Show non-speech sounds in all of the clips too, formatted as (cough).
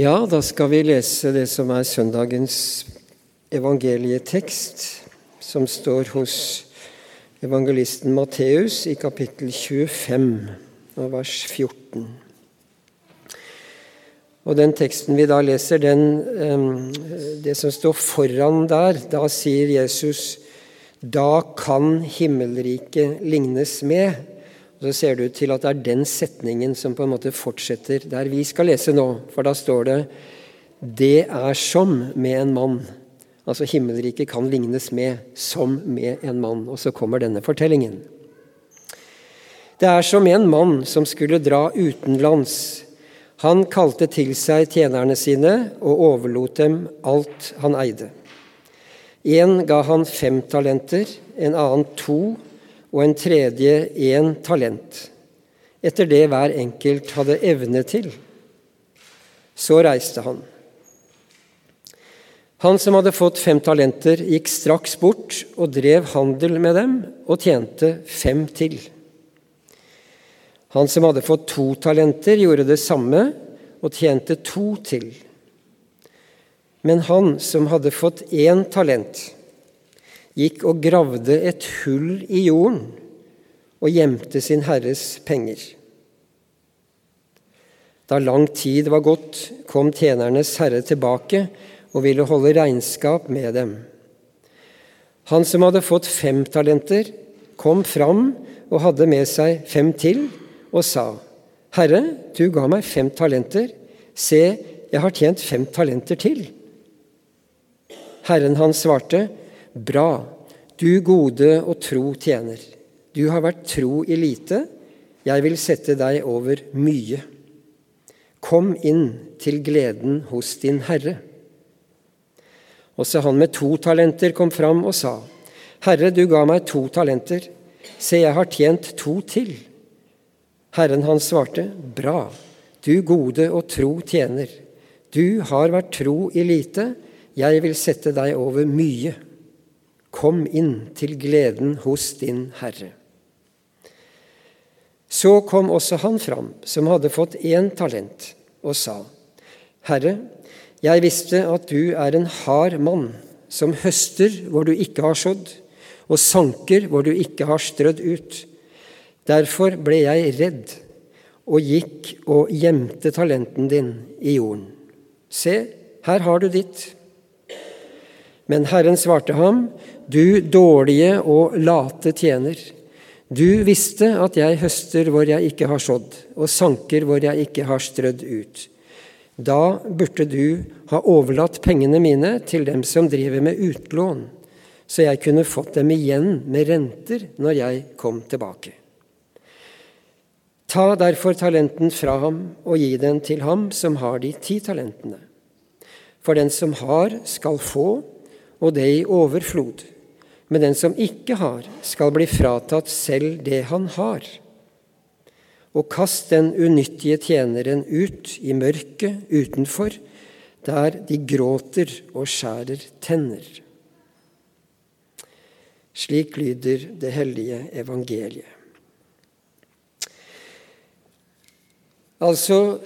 Ja, da skal vi lese det som er søndagens evangelietekst, som står hos evangelisten Matteus i kapittel 25 og vers 14. Og den teksten vi da leser, den, det som står foran der, da sier Jesus da kan himmelriket lignes med. Og Så ser det ut til at det er den setningen som på en måte fortsetter der vi skal lese nå. For da står det det er som med en mann. Altså himmelriket kan lignes med som med en mann. Og så kommer denne fortellingen. Det er som en mann som skulle dra utenlands. Han kalte til seg tjenerne sine og overlot dem alt han eide. En ga han fem talenter, en annen to og en tredje én talent, etter det hver enkelt hadde evne til. Så reiste han. Han som hadde fått fem talenter, gikk straks bort og drev handel med dem og tjente fem til. Han som hadde fått to talenter, gjorde det samme og tjente to til. Men han som hadde fått én talent, gikk og gravde et hull i jorden og gjemte sin herres penger. Da lang tid var gått, kom tjenernes herre tilbake og ville holde regnskap med dem. Han som hadde fått fem talenter, kom fram og hadde med seg fem til, og sa, Herre, du ga meg fem talenter, se, jeg har tjent fem talenter til. Herren hans svarte, Bra, du gode og tro tjener. Du har vært tro i lite, jeg vil sette deg over mye. Kom inn til gleden hos din Herre. Også han med to talenter kom fram og sa, Herre, du ga meg to talenter, se, jeg har tjent to til. Herren hans svarte, Bra, du gode og tro tjener. Du har vært tro i lite, jeg vil sette deg over mye. Kom inn til gleden hos din Herre. Så kom også han fram, som hadde fått én talent, og sa, Herre, jeg visste at du er en hard mann, som høster hvor du ikke har sådd, og sanker hvor du ikke har strødd ut. Derfor ble jeg redd og gikk og gjemte talenten din i jorden. Se, her har du ditt. Men Herren svarte ham, Du dårlige og late tjener. Du visste at jeg høster hvor jeg ikke har sådd, og sanker hvor jeg ikke har strødd ut. Da burde du ha overlatt pengene mine til dem som driver med utlån, så jeg kunne fått dem igjen med renter når jeg kom tilbake. Ta derfor talenten fra ham og gi den til ham som har de ti talentene. For den som har, skal få, og det i overflod. Men den som ikke har, skal bli fratatt selv det han har. Og kast den unyttige tjeneren ut i mørket utenfor, der de gråter og skjærer tenner. Slik lyder det hellige evangeliet. Altså,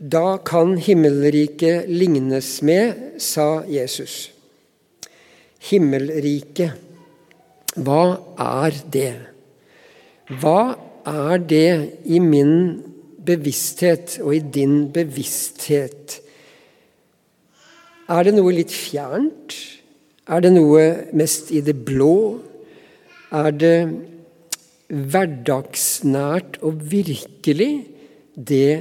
da kan himmelriket lignes med, sa Jesus. Himmelriket, hva er det? Hva er det i min bevissthet og i din bevissthet? Er det noe litt fjernt? Er det noe mest i det blå? Er det hverdagsnært og virkelig det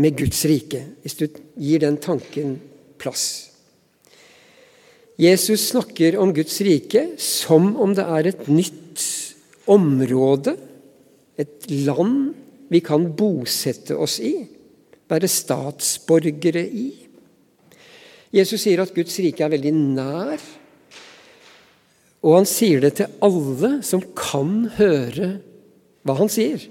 med Guds rike? Hvis du gir den tanken plass. Jesus snakker om Guds rike som om det er et nytt område, et land vi kan bosette oss i, være statsborgere i. Jesus sier at Guds rike er veldig nær, og han sier det til alle som kan høre hva han sier.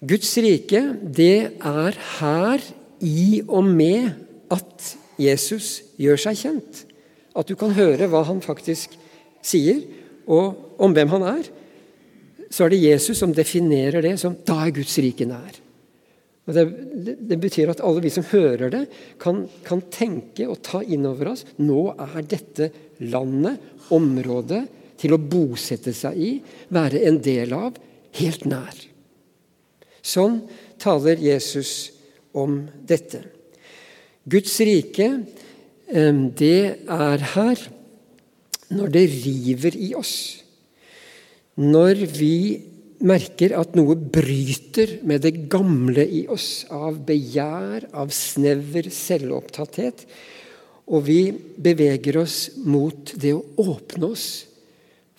Guds rike, det er her i og med at Jesus gjør seg kjent. At du kan høre hva han faktisk sier, og om hvem han er. Så er det Jesus som definerer det som da er Guds rike nær. Og det, det, betyr at alle vi som hører det, kan, kan tenke og ta inn over oss nå er dette landet, området, til å bosette seg i, være en del av, helt nær. Sånn taler Jesus om dette. Guds rike, det er her når det river i oss. Når vi merker at noe bryter med det gamle i oss av begjær, av snever selvopptatthet, og vi beveger oss mot det å åpne oss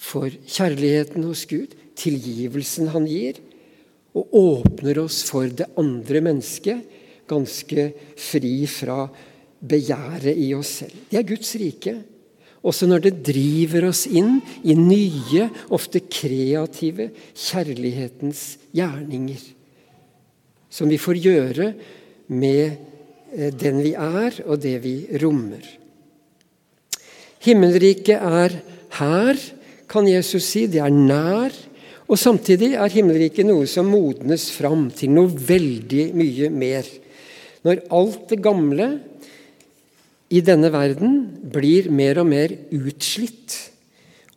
for kjærligheten hos Gud, tilgivelsen han gir, og åpner oss for det andre mennesket, ganske fri fra begjæret i oss selv. Det er Guds rike. Også når det driver oss inn i nye, ofte kreative kjærlighetens gjerninger. Som vi får gjøre med eh, den vi er, og det vi rommer. Himmelriket er her, kan Jesus si. Det er nær. Og samtidig er himmelriket noe som modnes fram til noe veldig mye mer. Når alt det gamle i denne verden blir mer og mer utslitt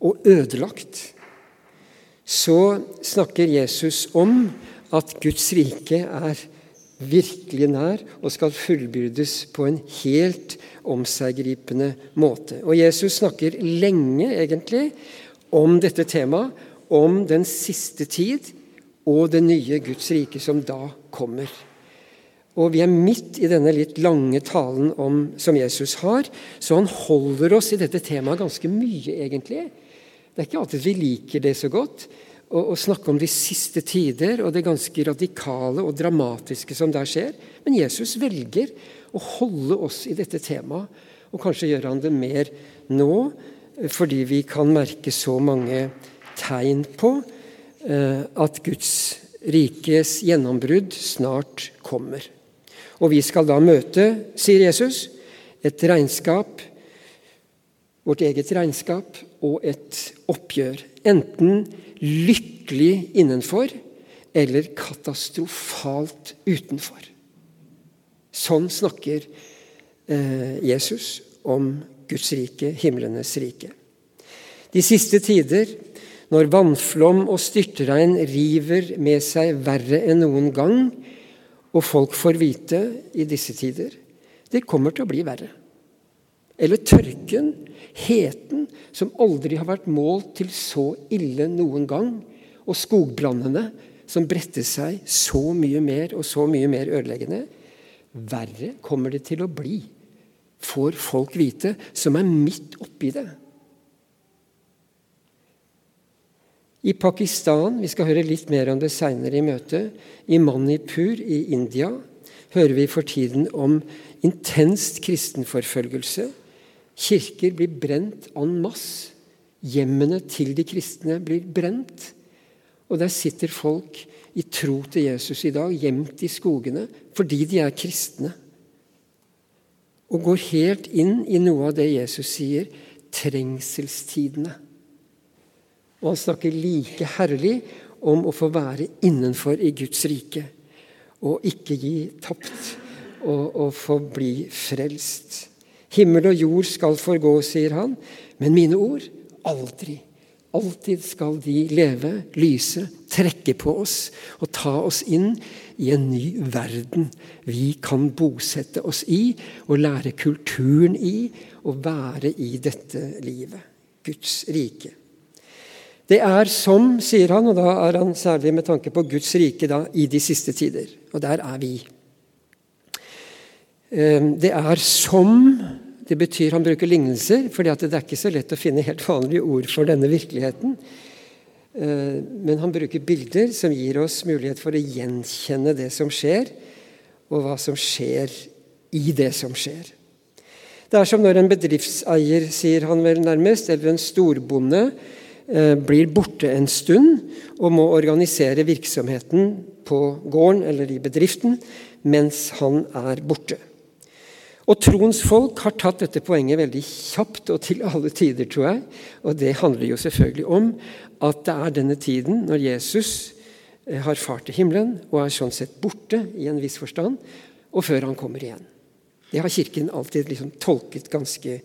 og ødelagt, så snakker Jesus om at Guds rike er virkelig nær og skal fullbyrdes på en helt omseggripende måte. Og Jesus snakker lenge, egentlig, om dette temaet, om den siste tid og det nye Guds rike som da kommer. Og vi er midt i denne litt lange talen om, som Jesus har, så han holder oss i dette temaet ganske mye, egentlig. Det er ikke alltid vi liker det så godt å, snakke om de siste tider og det ganske radikale og dramatiske som der skjer. Men Jesus velger å holde oss i dette temaet, og kanskje gjør han det mer nå, fordi vi kan merke så mange tegn på eh, at Guds rikes gjennombrudd snart kommer. Og vi skal da møte, sier Jesus, et regnskap, vårt eget regnskap, og et oppgjør. Enten lykkelig innenfor eller katastrofalt utenfor. Sånn snakker eh, Jesus om Guds rike, himlenes rike. De siste tider, når vannflom og styrtregn river med seg verre enn noen gang, og folk får vite i disse tider det kommer til å bli verre. Eller tørken, heten, som aldri har vært målt til så ille noen gang, og skogbrannene, som bredte seg så mye mer og så mye mer ødeleggende. Verre kommer det til å bli, får folk vite, som er midt oppi det. I Pakistan vi skal høre litt mer om det seinere i møtet, i Manipur i India hører vi for tiden om intenst kristenforfølgelse. Kirker blir brent en masse. Hjemmene til de kristne blir brent. Og der sitter folk i tro til Jesus i dag, gjemt i skogene, fordi de er kristne. Og går helt inn i noe av det Jesus sier trengselstidene. Og han snakker like herlig om å få være innenfor i Guds rike. Og ikke gi tapt, og, og få bli frelst. Himmel og jord skal forgå, sier han, men mine ord aldri. Alltid skal de leve, lyse, trekke på oss og ta oss inn i en ny verden vi kan bosette oss i og lære kulturen i og være i dette livet. Guds rike. Det er som, sier han, og da er han særlig med tanke på Guds rike da, i de siste tider. Og der er vi. Ehm, det er som Det betyr han bruker lignelser, for det er ikke så lett å finne helt vanlige ord for denne virkeligheten. Ehm, men han bruker bilder som gir oss mulighet for å gjenkjenne det som skjer, og hva som skjer i det som skjer. Det er som når en bedriftseier, sier han vel nærmest, eller en storbonde, blir borte en stund og må organisere virksomheten på gården eller i bedriften mens han er borte. Og Troens folk har tatt dette poenget veldig kjapt og til alle tider, tror jeg. Og det handler jo selvfølgelig om at det er denne tiden når Jesus eh, har fart til himmelen og er sånn sett borte i en viss forstand, og før han kommer igjen. Det har Kirken alltid liksom tolket ganske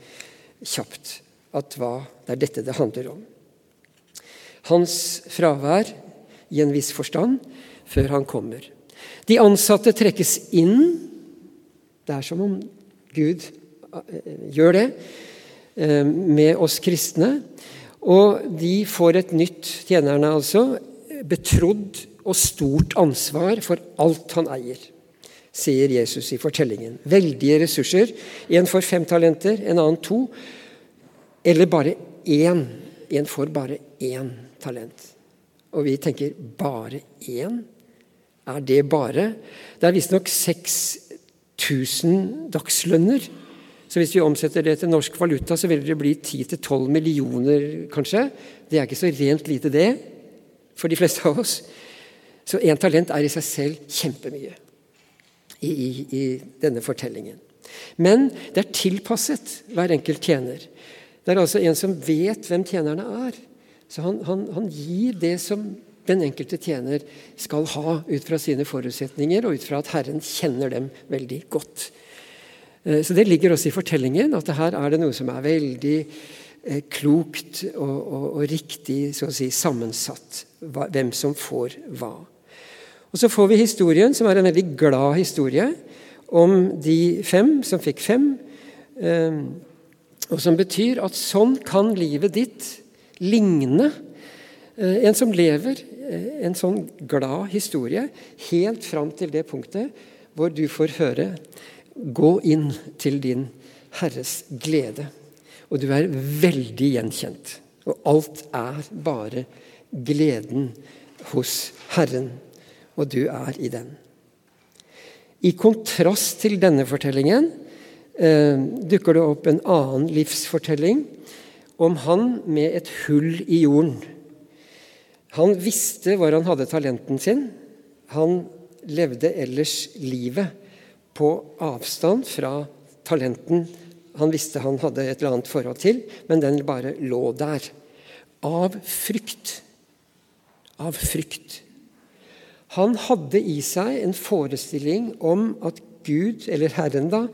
kjapt, at hva, det er dette det handler om. Hans fravær i en viss forstand før han kommer. De ansatte trekkes inn. Det er som om Gud eh, gjør det eh, med oss kristne. Og de får et nytt, tjenerne altså, betrodd og stort ansvar for alt han eier, sier Jesus i fortellingen. Veldige ressurser. En får fem talenter, en annen to. Eller bare én. En får bare én talent. Og vi tenker bare én? Er det bare? Det er visstnok 6000 dagslønner. Så hvis vi omsetter det til norsk valuta, så vil det bli 10-12 millioner, kanskje. Det er ikke så rent lite, det, for de fleste av oss. Så én talent er i seg selv kjempemye i, i, i denne fortellingen. Men det er tilpasset hver enkelt tjener. Det er altså en som vet hvem tjenerne er. Så han, han, han gir det som den enkelte tjener skal ha ut fra sine forutsetninger, og ut fra at Herren kjenner dem veldig godt. Eh, så Det ligger også i fortellingen at her er det noe som er veldig eh, klokt og, og, og riktig så å si, sammensatt. Hvem som får hva. Og Så får vi historien, som er en veldig glad historie, om de fem som fikk fem. Eh, og som betyr at sånn kan livet ditt ligne en som lever Eh, en sånn glad historie helt fram til det punktet hvor du får høre Gå inn til din Herres glede. Og du er veldig gjenkjent. Og alt er bare gleden hos Herren. Og du er i den. I kontrast til denne fortellingen eh, dukker det opp en annen livsfortelling om han med et hull i jorden. Han visste hvor han hadde talenten sin. Han levde ellers livet på avstand fra talenten han visste han hadde et eller annet forhold til, men den bare lå der. Av frykt. Av frykt. Han hadde i seg en forestilling om at Gud, eller Herren da,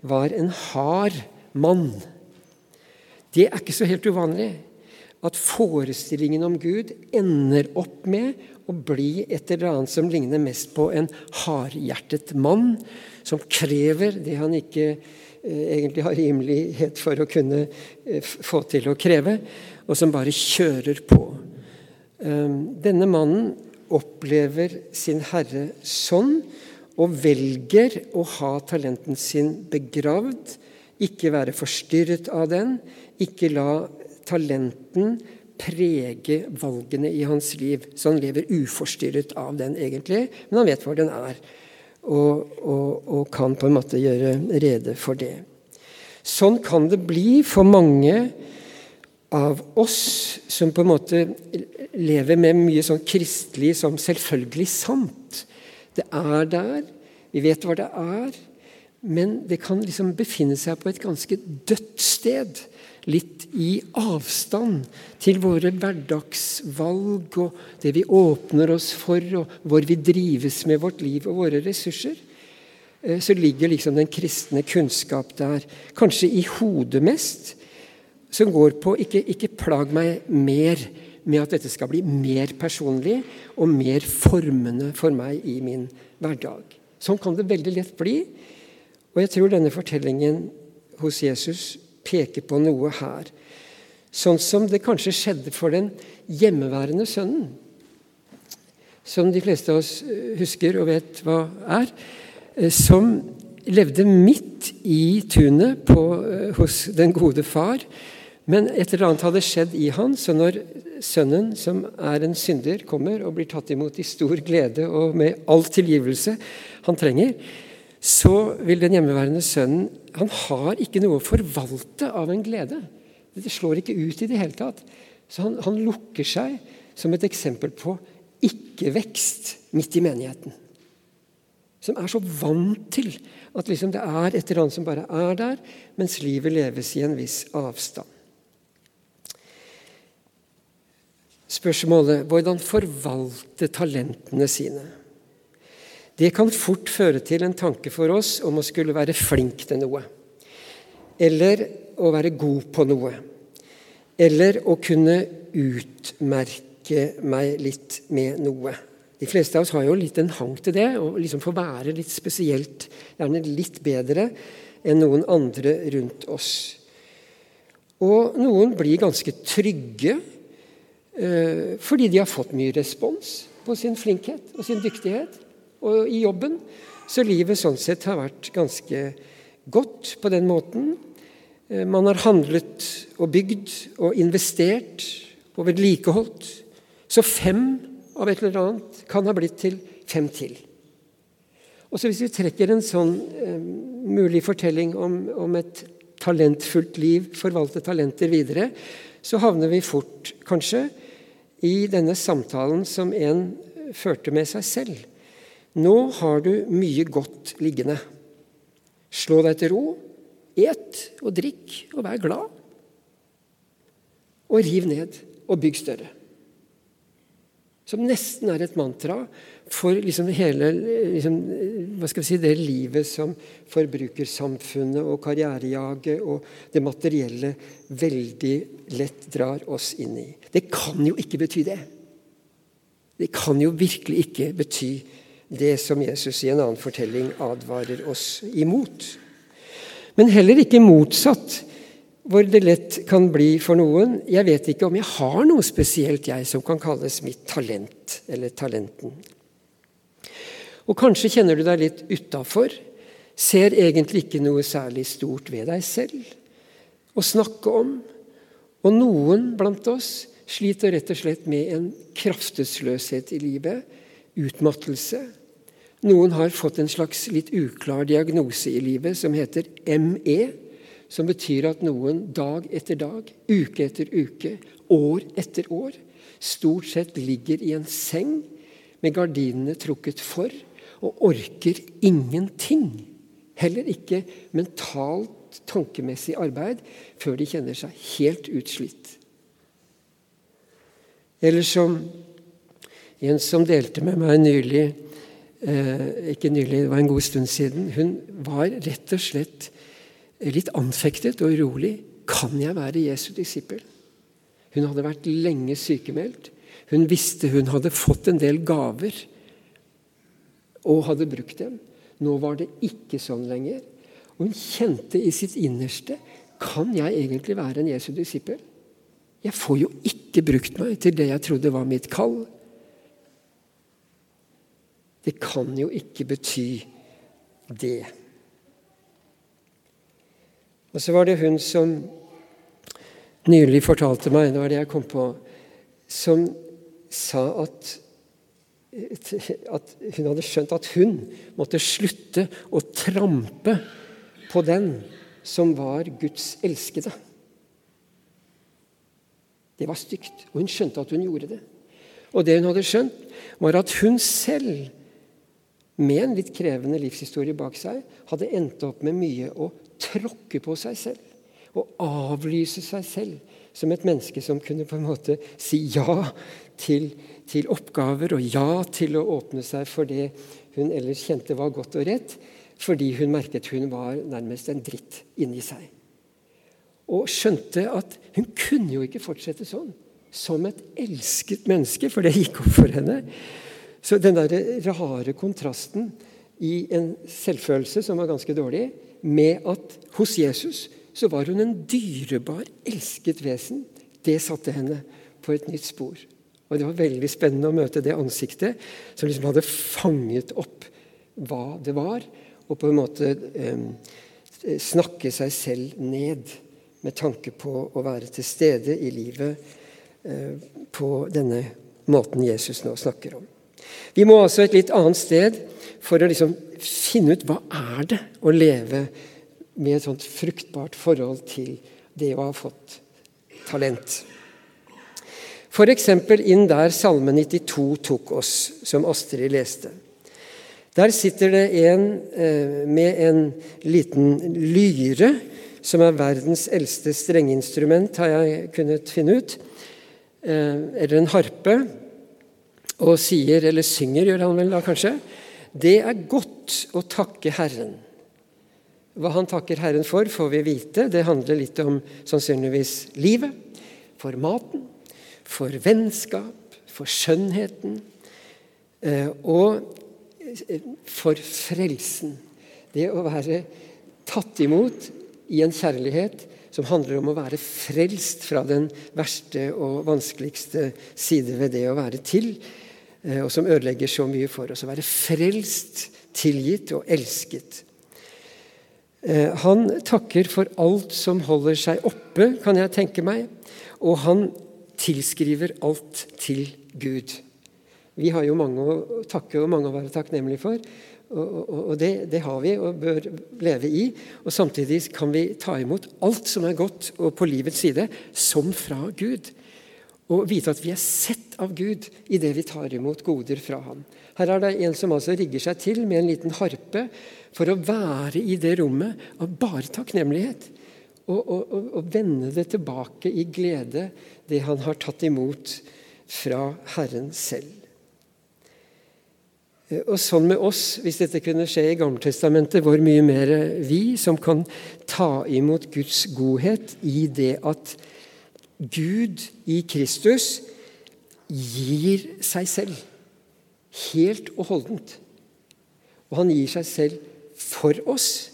var en hard mann. Det er ikke så helt uvanlig at forestillingen om Gud ender opp med å bli et eller annet som ligner mest på en hardhjertet mann, som krever det han ikke eh, egentlig har rimelighet for å kunne eh, få til å kreve, og som bare kjører på. Um, denne mannen opplever sin herre sånn, og velger å ha talenten sin begravd, ikke være forstyrret av den, ikke la talenten prege valgene i hans liv. Så han lever uforstyrret av den, egentlig, men han vet hvor den er. Og, og, og, kan på en måte gjøre rede for det. Sånn kan det bli for mange av oss som på en måte lever med mye sånn kristelig som selvfølgelig sant. Det er der, vi vet hva det er, men det kan liksom befinne seg på et ganske dødt sted. Litt i avstand til våre hverdagsvalg og det vi åpner oss for, og hvor vi drives med vårt liv og våre ressurser, eh, så ligger liksom den kristne kunnskap der. Kanskje i hodet mest, som går på ikke, ikke plag meg mer med at dette skal bli mer personlig og mer formende for meg i min hverdag. Sånn kan det veldig lett bli. Og jeg tror denne fortellingen hos Jesus peker på noe her. Sånn som det kanskje skjedde for den hjemmeværende sønnen. Som de fleste av oss eh, husker og vet hva er. Eh, som levde midt i tunet eh, hos den gode far. Men et eller annet hadde skjedd i han, så når sønnen, som er en synder, kommer og blir tatt imot i stor glede og med all tilgivelse han trenger, så vil den hjemmeværende sønnen han har ikke noe å forvalte av en glede. Det slår ikke ut i det hele tatt. Så han, han lukker seg som et eksempel på ikke-vekst midt i menigheten. Som er så vant til at liksom det er et eller annet som bare er der, mens livet leves i en viss avstand. Spørsmålet hvordan forvalte talentene sine. Det kan fort føre til en tanke for oss om å skulle være flink til noe. Eller å være god på noe. Eller å kunne utmerke meg litt med noe. De fleste av oss har jo litt en hang til det, å liksom få være litt spesielt, gjerne litt bedre enn noen andre rundt oss. Og noen blir ganske trygge fordi de har fått mye respons på sin flinkhet og sin dyktighet og i jobben. Så livet sånn sett har vært ganske godt på den måten. Eh, man har handlet og bygd og investert og vedlikeholdt. Så fem av et eller annet kan ha blitt til fem til. Og så Hvis vi trekker en sånn eh, mulig fortelling om, om et talentfullt liv, forvalte talenter videre, så havner vi fort, kanskje, i denne samtalen som en førte med seg selv. Nå har du mye godt liggende. Slå deg til ro, et og drikk og vær glad. Og riv ned og bygg større. Som nesten er et mantra for liksom hele liksom, hva skal vi si, det livet som forbrukersamfunnet og karrierejaget og det materielle veldig lett drar oss inn i. Det kan jo ikke bety det. Det kan jo virkelig ikke bety det som Jesus i en annen fortelling advarer oss imot. Men heller ikke motsatt, hvor det lett kan bli for noen. Jeg vet ikke om jeg har noe spesielt, jeg, som kan kalles mitt talent eller talenten. Og kanskje kjenner du deg litt utafor. Ser egentlig ikke noe særlig stort ved deg selv å snakke om. Og noen blant oss sliter rett og slett med en kraftesløshet i livet. Utmattelse. Noen har fått en slags litt uklar diagnose i livet som heter ME. Som betyr at noen dag etter dag, uke etter uke, år etter år stort sett ligger i en seng med gardinene trukket for og orker ingenting. Heller ikke mentalt, tankemessig arbeid før de kjenner seg helt utslitt. Eller som en som delte med meg nylig eh, Ikke nylig, det var en god stund siden. Hun var rett og slett litt anfektet og urolig. Kan jeg være Jesu disippel? Hun hadde vært lenge sykemeldt. Hun visste hun hadde fått en del gaver og hadde brukt dem. Nå var det ikke sånn lenger. Og hun kjente i sitt innerste kan jeg egentlig være en Jesu disippel? Jeg får jo ikke brukt meg til det jeg trodde var mitt kall. Det kan jo ikke bety det. Og så var det hun som nylig fortalte meg, det var det jeg kom på, som sa at (laughs) at hun hadde skjønt at hun måtte slutte å trampe på den som var Guds elskede. Det var stygt, og hun skjønte at hun gjorde det. Og det hun hadde skjønt, var at hun selv, med en litt krevende livshistorie bak seg, hadde endt opp med mye å tråkke på seg selv. Og avlyse seg selv som et menneske som kunne på en måte si ja til til oppgaver og ja til å åpne seg for det hun ellers kjente var godt og rett, fordi hun merket hun var nærmest en dritt inni seg. Og skjønte at hun kunne jo ikke fortsette sånn, som et elsket menneske, for det gikk opp for henne. Så den der rare kontrasten i en selvfølelse som var ganske dårlig, med at hos Jesus så var hun en dyrebar, elsket vesen, det satte henne på et nytt spor. Og Det var veldig spennende å møte det ansiktet som liksom hadde fanget opp hva det var, og på en måte eh, snakke seg selv ned med tanke på å være til stede i livet eh, på denne måten Jesus nå snakker om. Vi må altså et litt annet sted for å liksom finne ut hva er det å leve med et sånt fruktbart forhold til det å ha fått talent. F.eks. inn der Salme 92 tok oss, som Astrid leste. Der sitter det en eh, med en liten lyre, som er verdens eldste strengeinstrument, har jeg kunnet finne ut. eller en harpe og sier, eller synger, gjør han vel da kanskje, det er godt å takke Herren. Hva han takker Herren for, får vi vite. Det handler litt om sannsynligvis livet, for maten, for vennskap, for skjønnheten eh, og eh, for frelsen. Det å være tatt imot i en kjærlighet som handler om å være frelst fra den verste og vanskeligste side ved det å være til, eh, og som ødelegger så mye for oss. Å være frelst, tilgitt og elsket. Han takker for alt som holder seg oppe, kan jeg tenke meg, og han tilskriver alt til Gud. Vi har jo mange å takke og mange å være takknemlige for. Og, det, det, har vi og bør leve i. Og samtidig kan vi ta imot alt som er godt og på livets side, som fra Gud. Og vite at vi er sett av Gud i det vi tar imot goder fra ham. Her er det en som altså rigger seg til med en liten harpe for å være i det rommet av bare takknemlighet. Og, og, og, vende det tilbake i glede, det han har tatt imot fra Herren selv. Eh, og sånn med oss, hvis dette kunne skje i Gammeltestamentet, hvor mye mer vi som kan ta imot Guds godhet i det at Gud i Kristus gir seg selv helt og holdent. Og han gir seg selv for oss.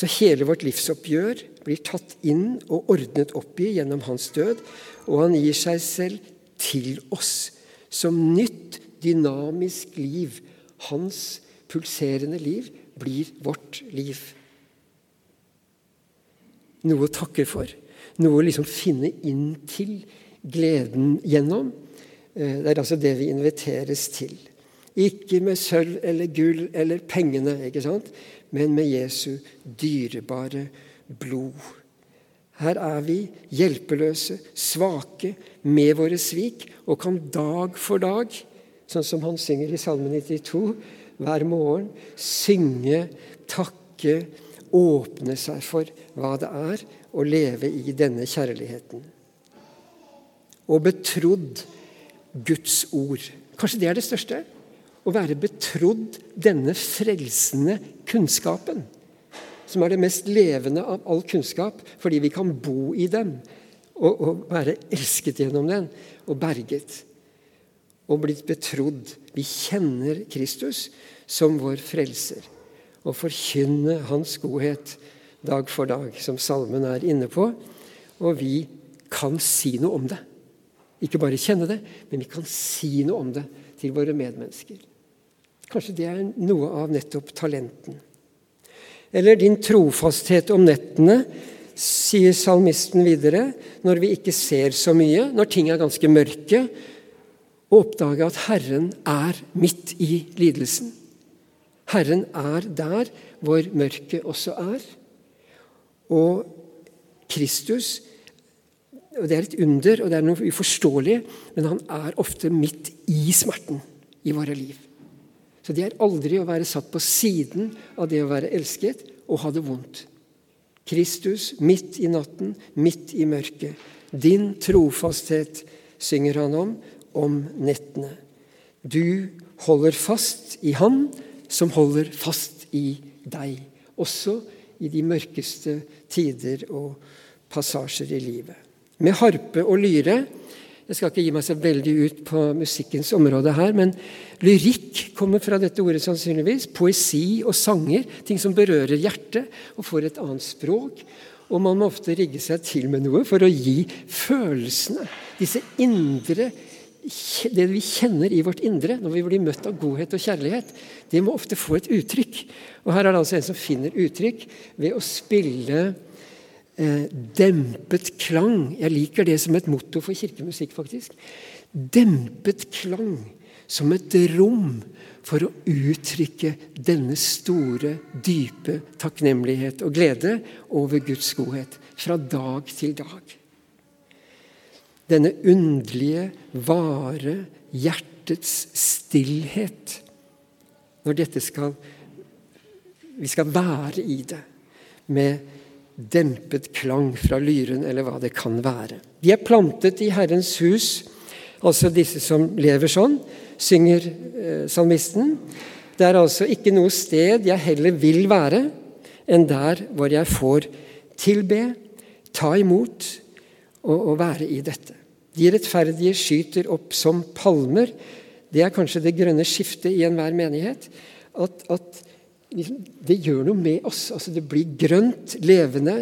Så hele vårt livsoppgjør blir tatt inn og ordnet opp i gjennom hans død, og han gir seg selv til oss som nytt dynamisk liv. Hans pulserende liv blir vårt liv. Noe å takke for. Noe å liksom finne inn til gleden gjennom. Eh, det er altså det vi inviteres til. Ikke med sølv eller gull eller pengene, ikke sant? men med Jesu dyrebare blod. Her er vi hjelpeløse, svake, med våre svik, og kan dag for dag sånn som han synger i Salme 92 hver morgen. Synge, takke, åpne seg for hva det er å leve i denne kjærligheten. Og betrodd Guds ord. Kanskje det er det største? Å være betrodd denne frelsende kunnskapen. Som er det mest levende av all kunnskap, fordi vi kan bo i den og, og være elsket gjennom den og berget og blitt betrodd. Vi kjenner Kristus som vår frelser og forkynne Hans godhet dag for dag, som salmen er inne på. Og vi kan si noe om det. Ikke bare kjenne det, men vi kan si noe om det til våre medmennesker. Kanskje det er noe av nettopp talenten. Eller din trofasthet om nettene, sier salmisten videre, når vi ikke ser så mye, når ting er ganske mørke, og oppdage at Herren er midt i lidelsen. Herren er der hvor mørket også er. Og Kristus Det er et under, og det er noe uforståelig, men han er ofte midt i smerten i våre liv. Så det er aldri å være satt på siden av det å være elsket og ha det vondt. Kristus midt i natten, midt i mørket. Din trofasthet synger han om, om nettene. Du holder fast i Han som holder fast i deg, også i de mørkeste tider og passasjer i livet. Med harpe og lyre Jeg skal ikke gi meg så veldig ut på musikkens område her, men lyrikk kommer fra dette ordet sannsynligvis. Poesi og sanger, ting som berører hjertet og får et annet språk. Og man må ofte rigge seg til med noe for å gi følelsene, disse indre det vi kjenner i vårt indre når vi blir møtt av godhet og kjærlighet, det må ofte få et uttrykk. Og Her er det altså en som finner uttrykk ved å spille eh, dempet klang. Jeg liker det som et motto for kirkemusikk, faktisk. Dempet klang som et rom for å uttrykke denne store, dype takknemlighet og glede over Guds godhet fra dag til dag. Denne underlige, vare hjertets stillhet. Når dette skal Vi skal være i det med dempet klang fra lyren, eller hva det kan være. De er plantet i Herrens hus, altså disse som lever sånn, synger eh, salmisten. Det er altså ikke noe sted jeg heller vil være enn der hvor jeg får tilbe, ta imot og, og være i dette. De rettferdige skyter opp som palmer. Det er kanskje det grønne skiftet i enhver menighet. At, at det gjør noe med oss. Altså, det blir grønt, levende.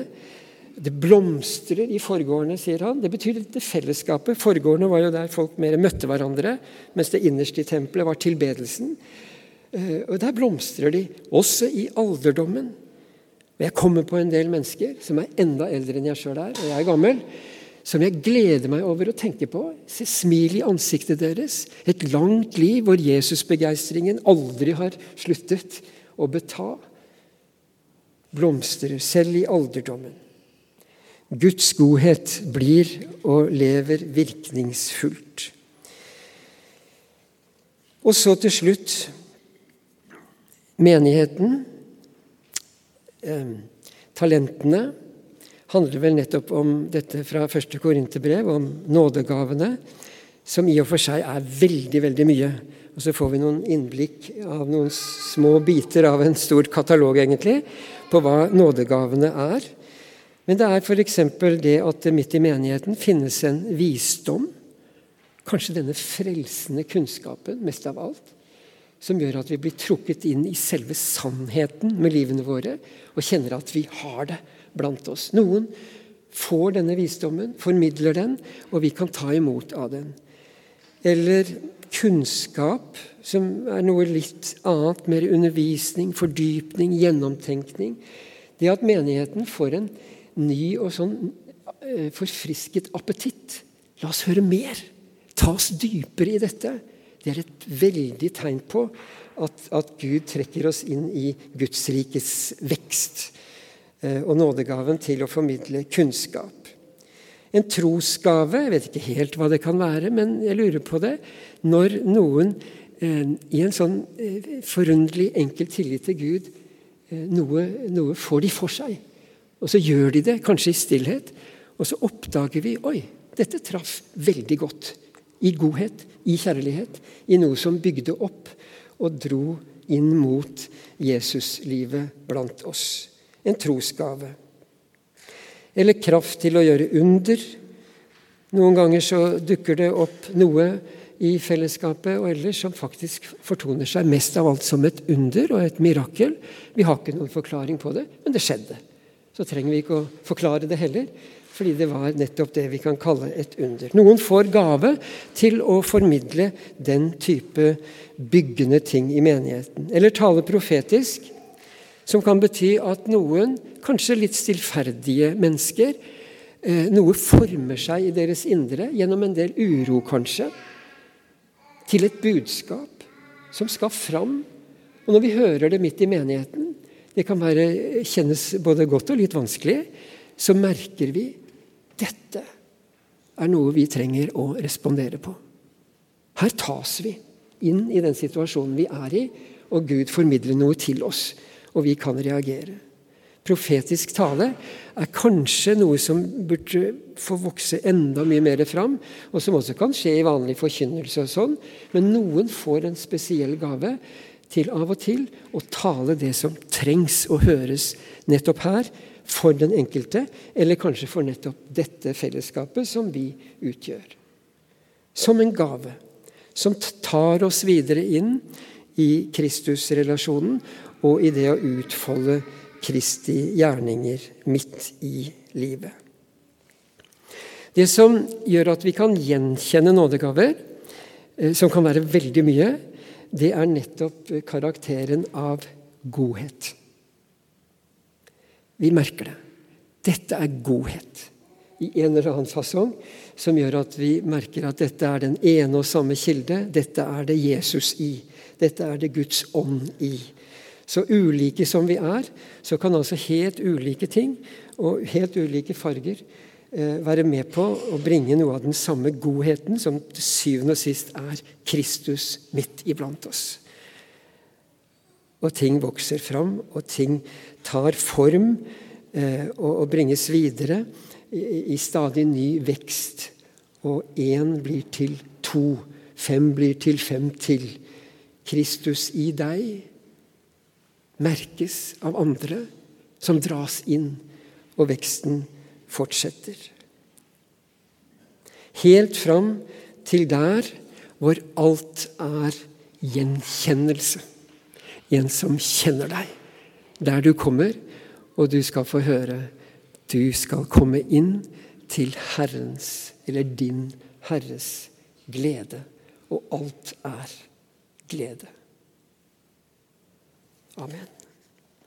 Det blomstrer i forgårdene, sier han. Det betyr dette fellesskapet. Forgårdene var jo der folk mer møtte hverandre, mens det innerste i tempelet var tilbedelsen. Eh, og Der blomstrer de, også i alderdommen. Og Jeg kommer på en del mennesker som er enda eldre enn jeg sjøl er, og jeg er gammel, som jeg gleder meg over å tenke på. Se smil i ansiktet deres. Et langt liv hvor Jesusbegeistringen aldri har sluttet å beta, blomstrer selv i alderdommen. Guds godhet blir og lever virkningsfullt. Og så til slutt menigheten. Talentene handler vel nettopp om dette fra første Korinterbrev, om nådegavene, som i og for seg er veldig, veldig mye. Og så får vi noen innblikk av noen små biter av en stor katalog, egentlig, på hva nådegavene er. Men det er f.eks. det at det midt i menigheten finnes en visdom. Kanskje denne frelsende kunnskapen mest av alt. Som gjør at vi blir trukket inn i selve sannheten med livene våre og kjenner at vi har det blant oss. Noen får denne visdommen, formidler den, og vi kan ta imot av den. Eller kunnskap, som er noe litt annet, mer undervisning, fordypning, gjennomtenkning. Det at menigheten får en ny og sånn eh, forfrisket appetitt. La oss høre mer. Ta oss dypere i dette. Det er et veldig tegn på at, at Gud trekker oss inn i Gudsrikets vekst eh, og nådegaven til å formidle kunnskap. En trosgave, jeg vet ikke helt hva det kan være, men jeg lurer på det. Når noen eh, i en sånn eh, forunderlig enkel tillit til Gud eh, noe, noe, får de for seg. Og så gjør de det, kanskje i stillhet. Og så oppdager vi oi, dette traff veldig godt. I godhet, i kjærlighet, i noe som bygde opp og dro inn mot Jesuslivet blant oss. En trosgave eller kraft til å gjøre under. Noen ganger så dukker det opp noe i fellesskapet og ellers som faktisk fortoner seg mest av alt som et under og et mirakel. Vi har ikke noen forklaring på det, men det skjedde. Så trenger vi ikke å forklare det heller, fordi det var nettopp det vi kan kalle et under. Noen får gave til å formidle den type byggende ting i menigheten. Eller tale profetisk som kan bety at noen, kanskje litt stillferdige mennesker, eh, noe former seg i deres indre gjennom en del uro, kanskje, til et budskap som skal fram. Og når vi hører det midt i menigheten, det kan være, kjennes både godt og litt vanskelig, så merker vi dette er noe vi trenger å respondere på. Her tas vi inn i den situasjonen vi er i, og Gud formidler noe til oss og vi kan reagere. Profetisk tale er kanskje noe som burde få vokse enda mye mer fram, og som også kan skje i vanlig forkynnelse og sånn, men noen får en spesiell gave til av og til å tale det som trengs å høres nettopp her, for den enkelte, eller kanskje for nettopp dette fellesskapet som vi utgjør. Som en gave som tar oss videre inn i Kristusrelasjonen og i det å utfolde Kristi gjerninger midt i livet. Det som gjør at vi kan gjenkjenne nådegaver, eh, som kan være veldig mye, det er nettopp karakteren av godhet. Vi merker det. Dette er godhet i en eller annen fasong som gjør at vi merker at dette er den ene og samme kilde. Dette er det Jesus i. Dette er det Guds ånd i. Så ulike som vi er, så kan altså helt ulike ting og helt ulike farger eh, være med på å bringe noe av den samme godheten som til syvende og sist er Kristus midt iblant oss. Og ting vokser fram, og ting tar form eh, og, bringes videre i stadig ny vekst. Og én blir til to, fem blir til fem til. Kristus i deg merkes av andre som dras inn, og veksten fortsetter. Helt fram til der hvor alt er gjenkjennelse. En som kjenner deg der du kommer, og du skal få høre du skal komme inn til Herrens, eller din Herres, glede. Og alt er glede. Amen.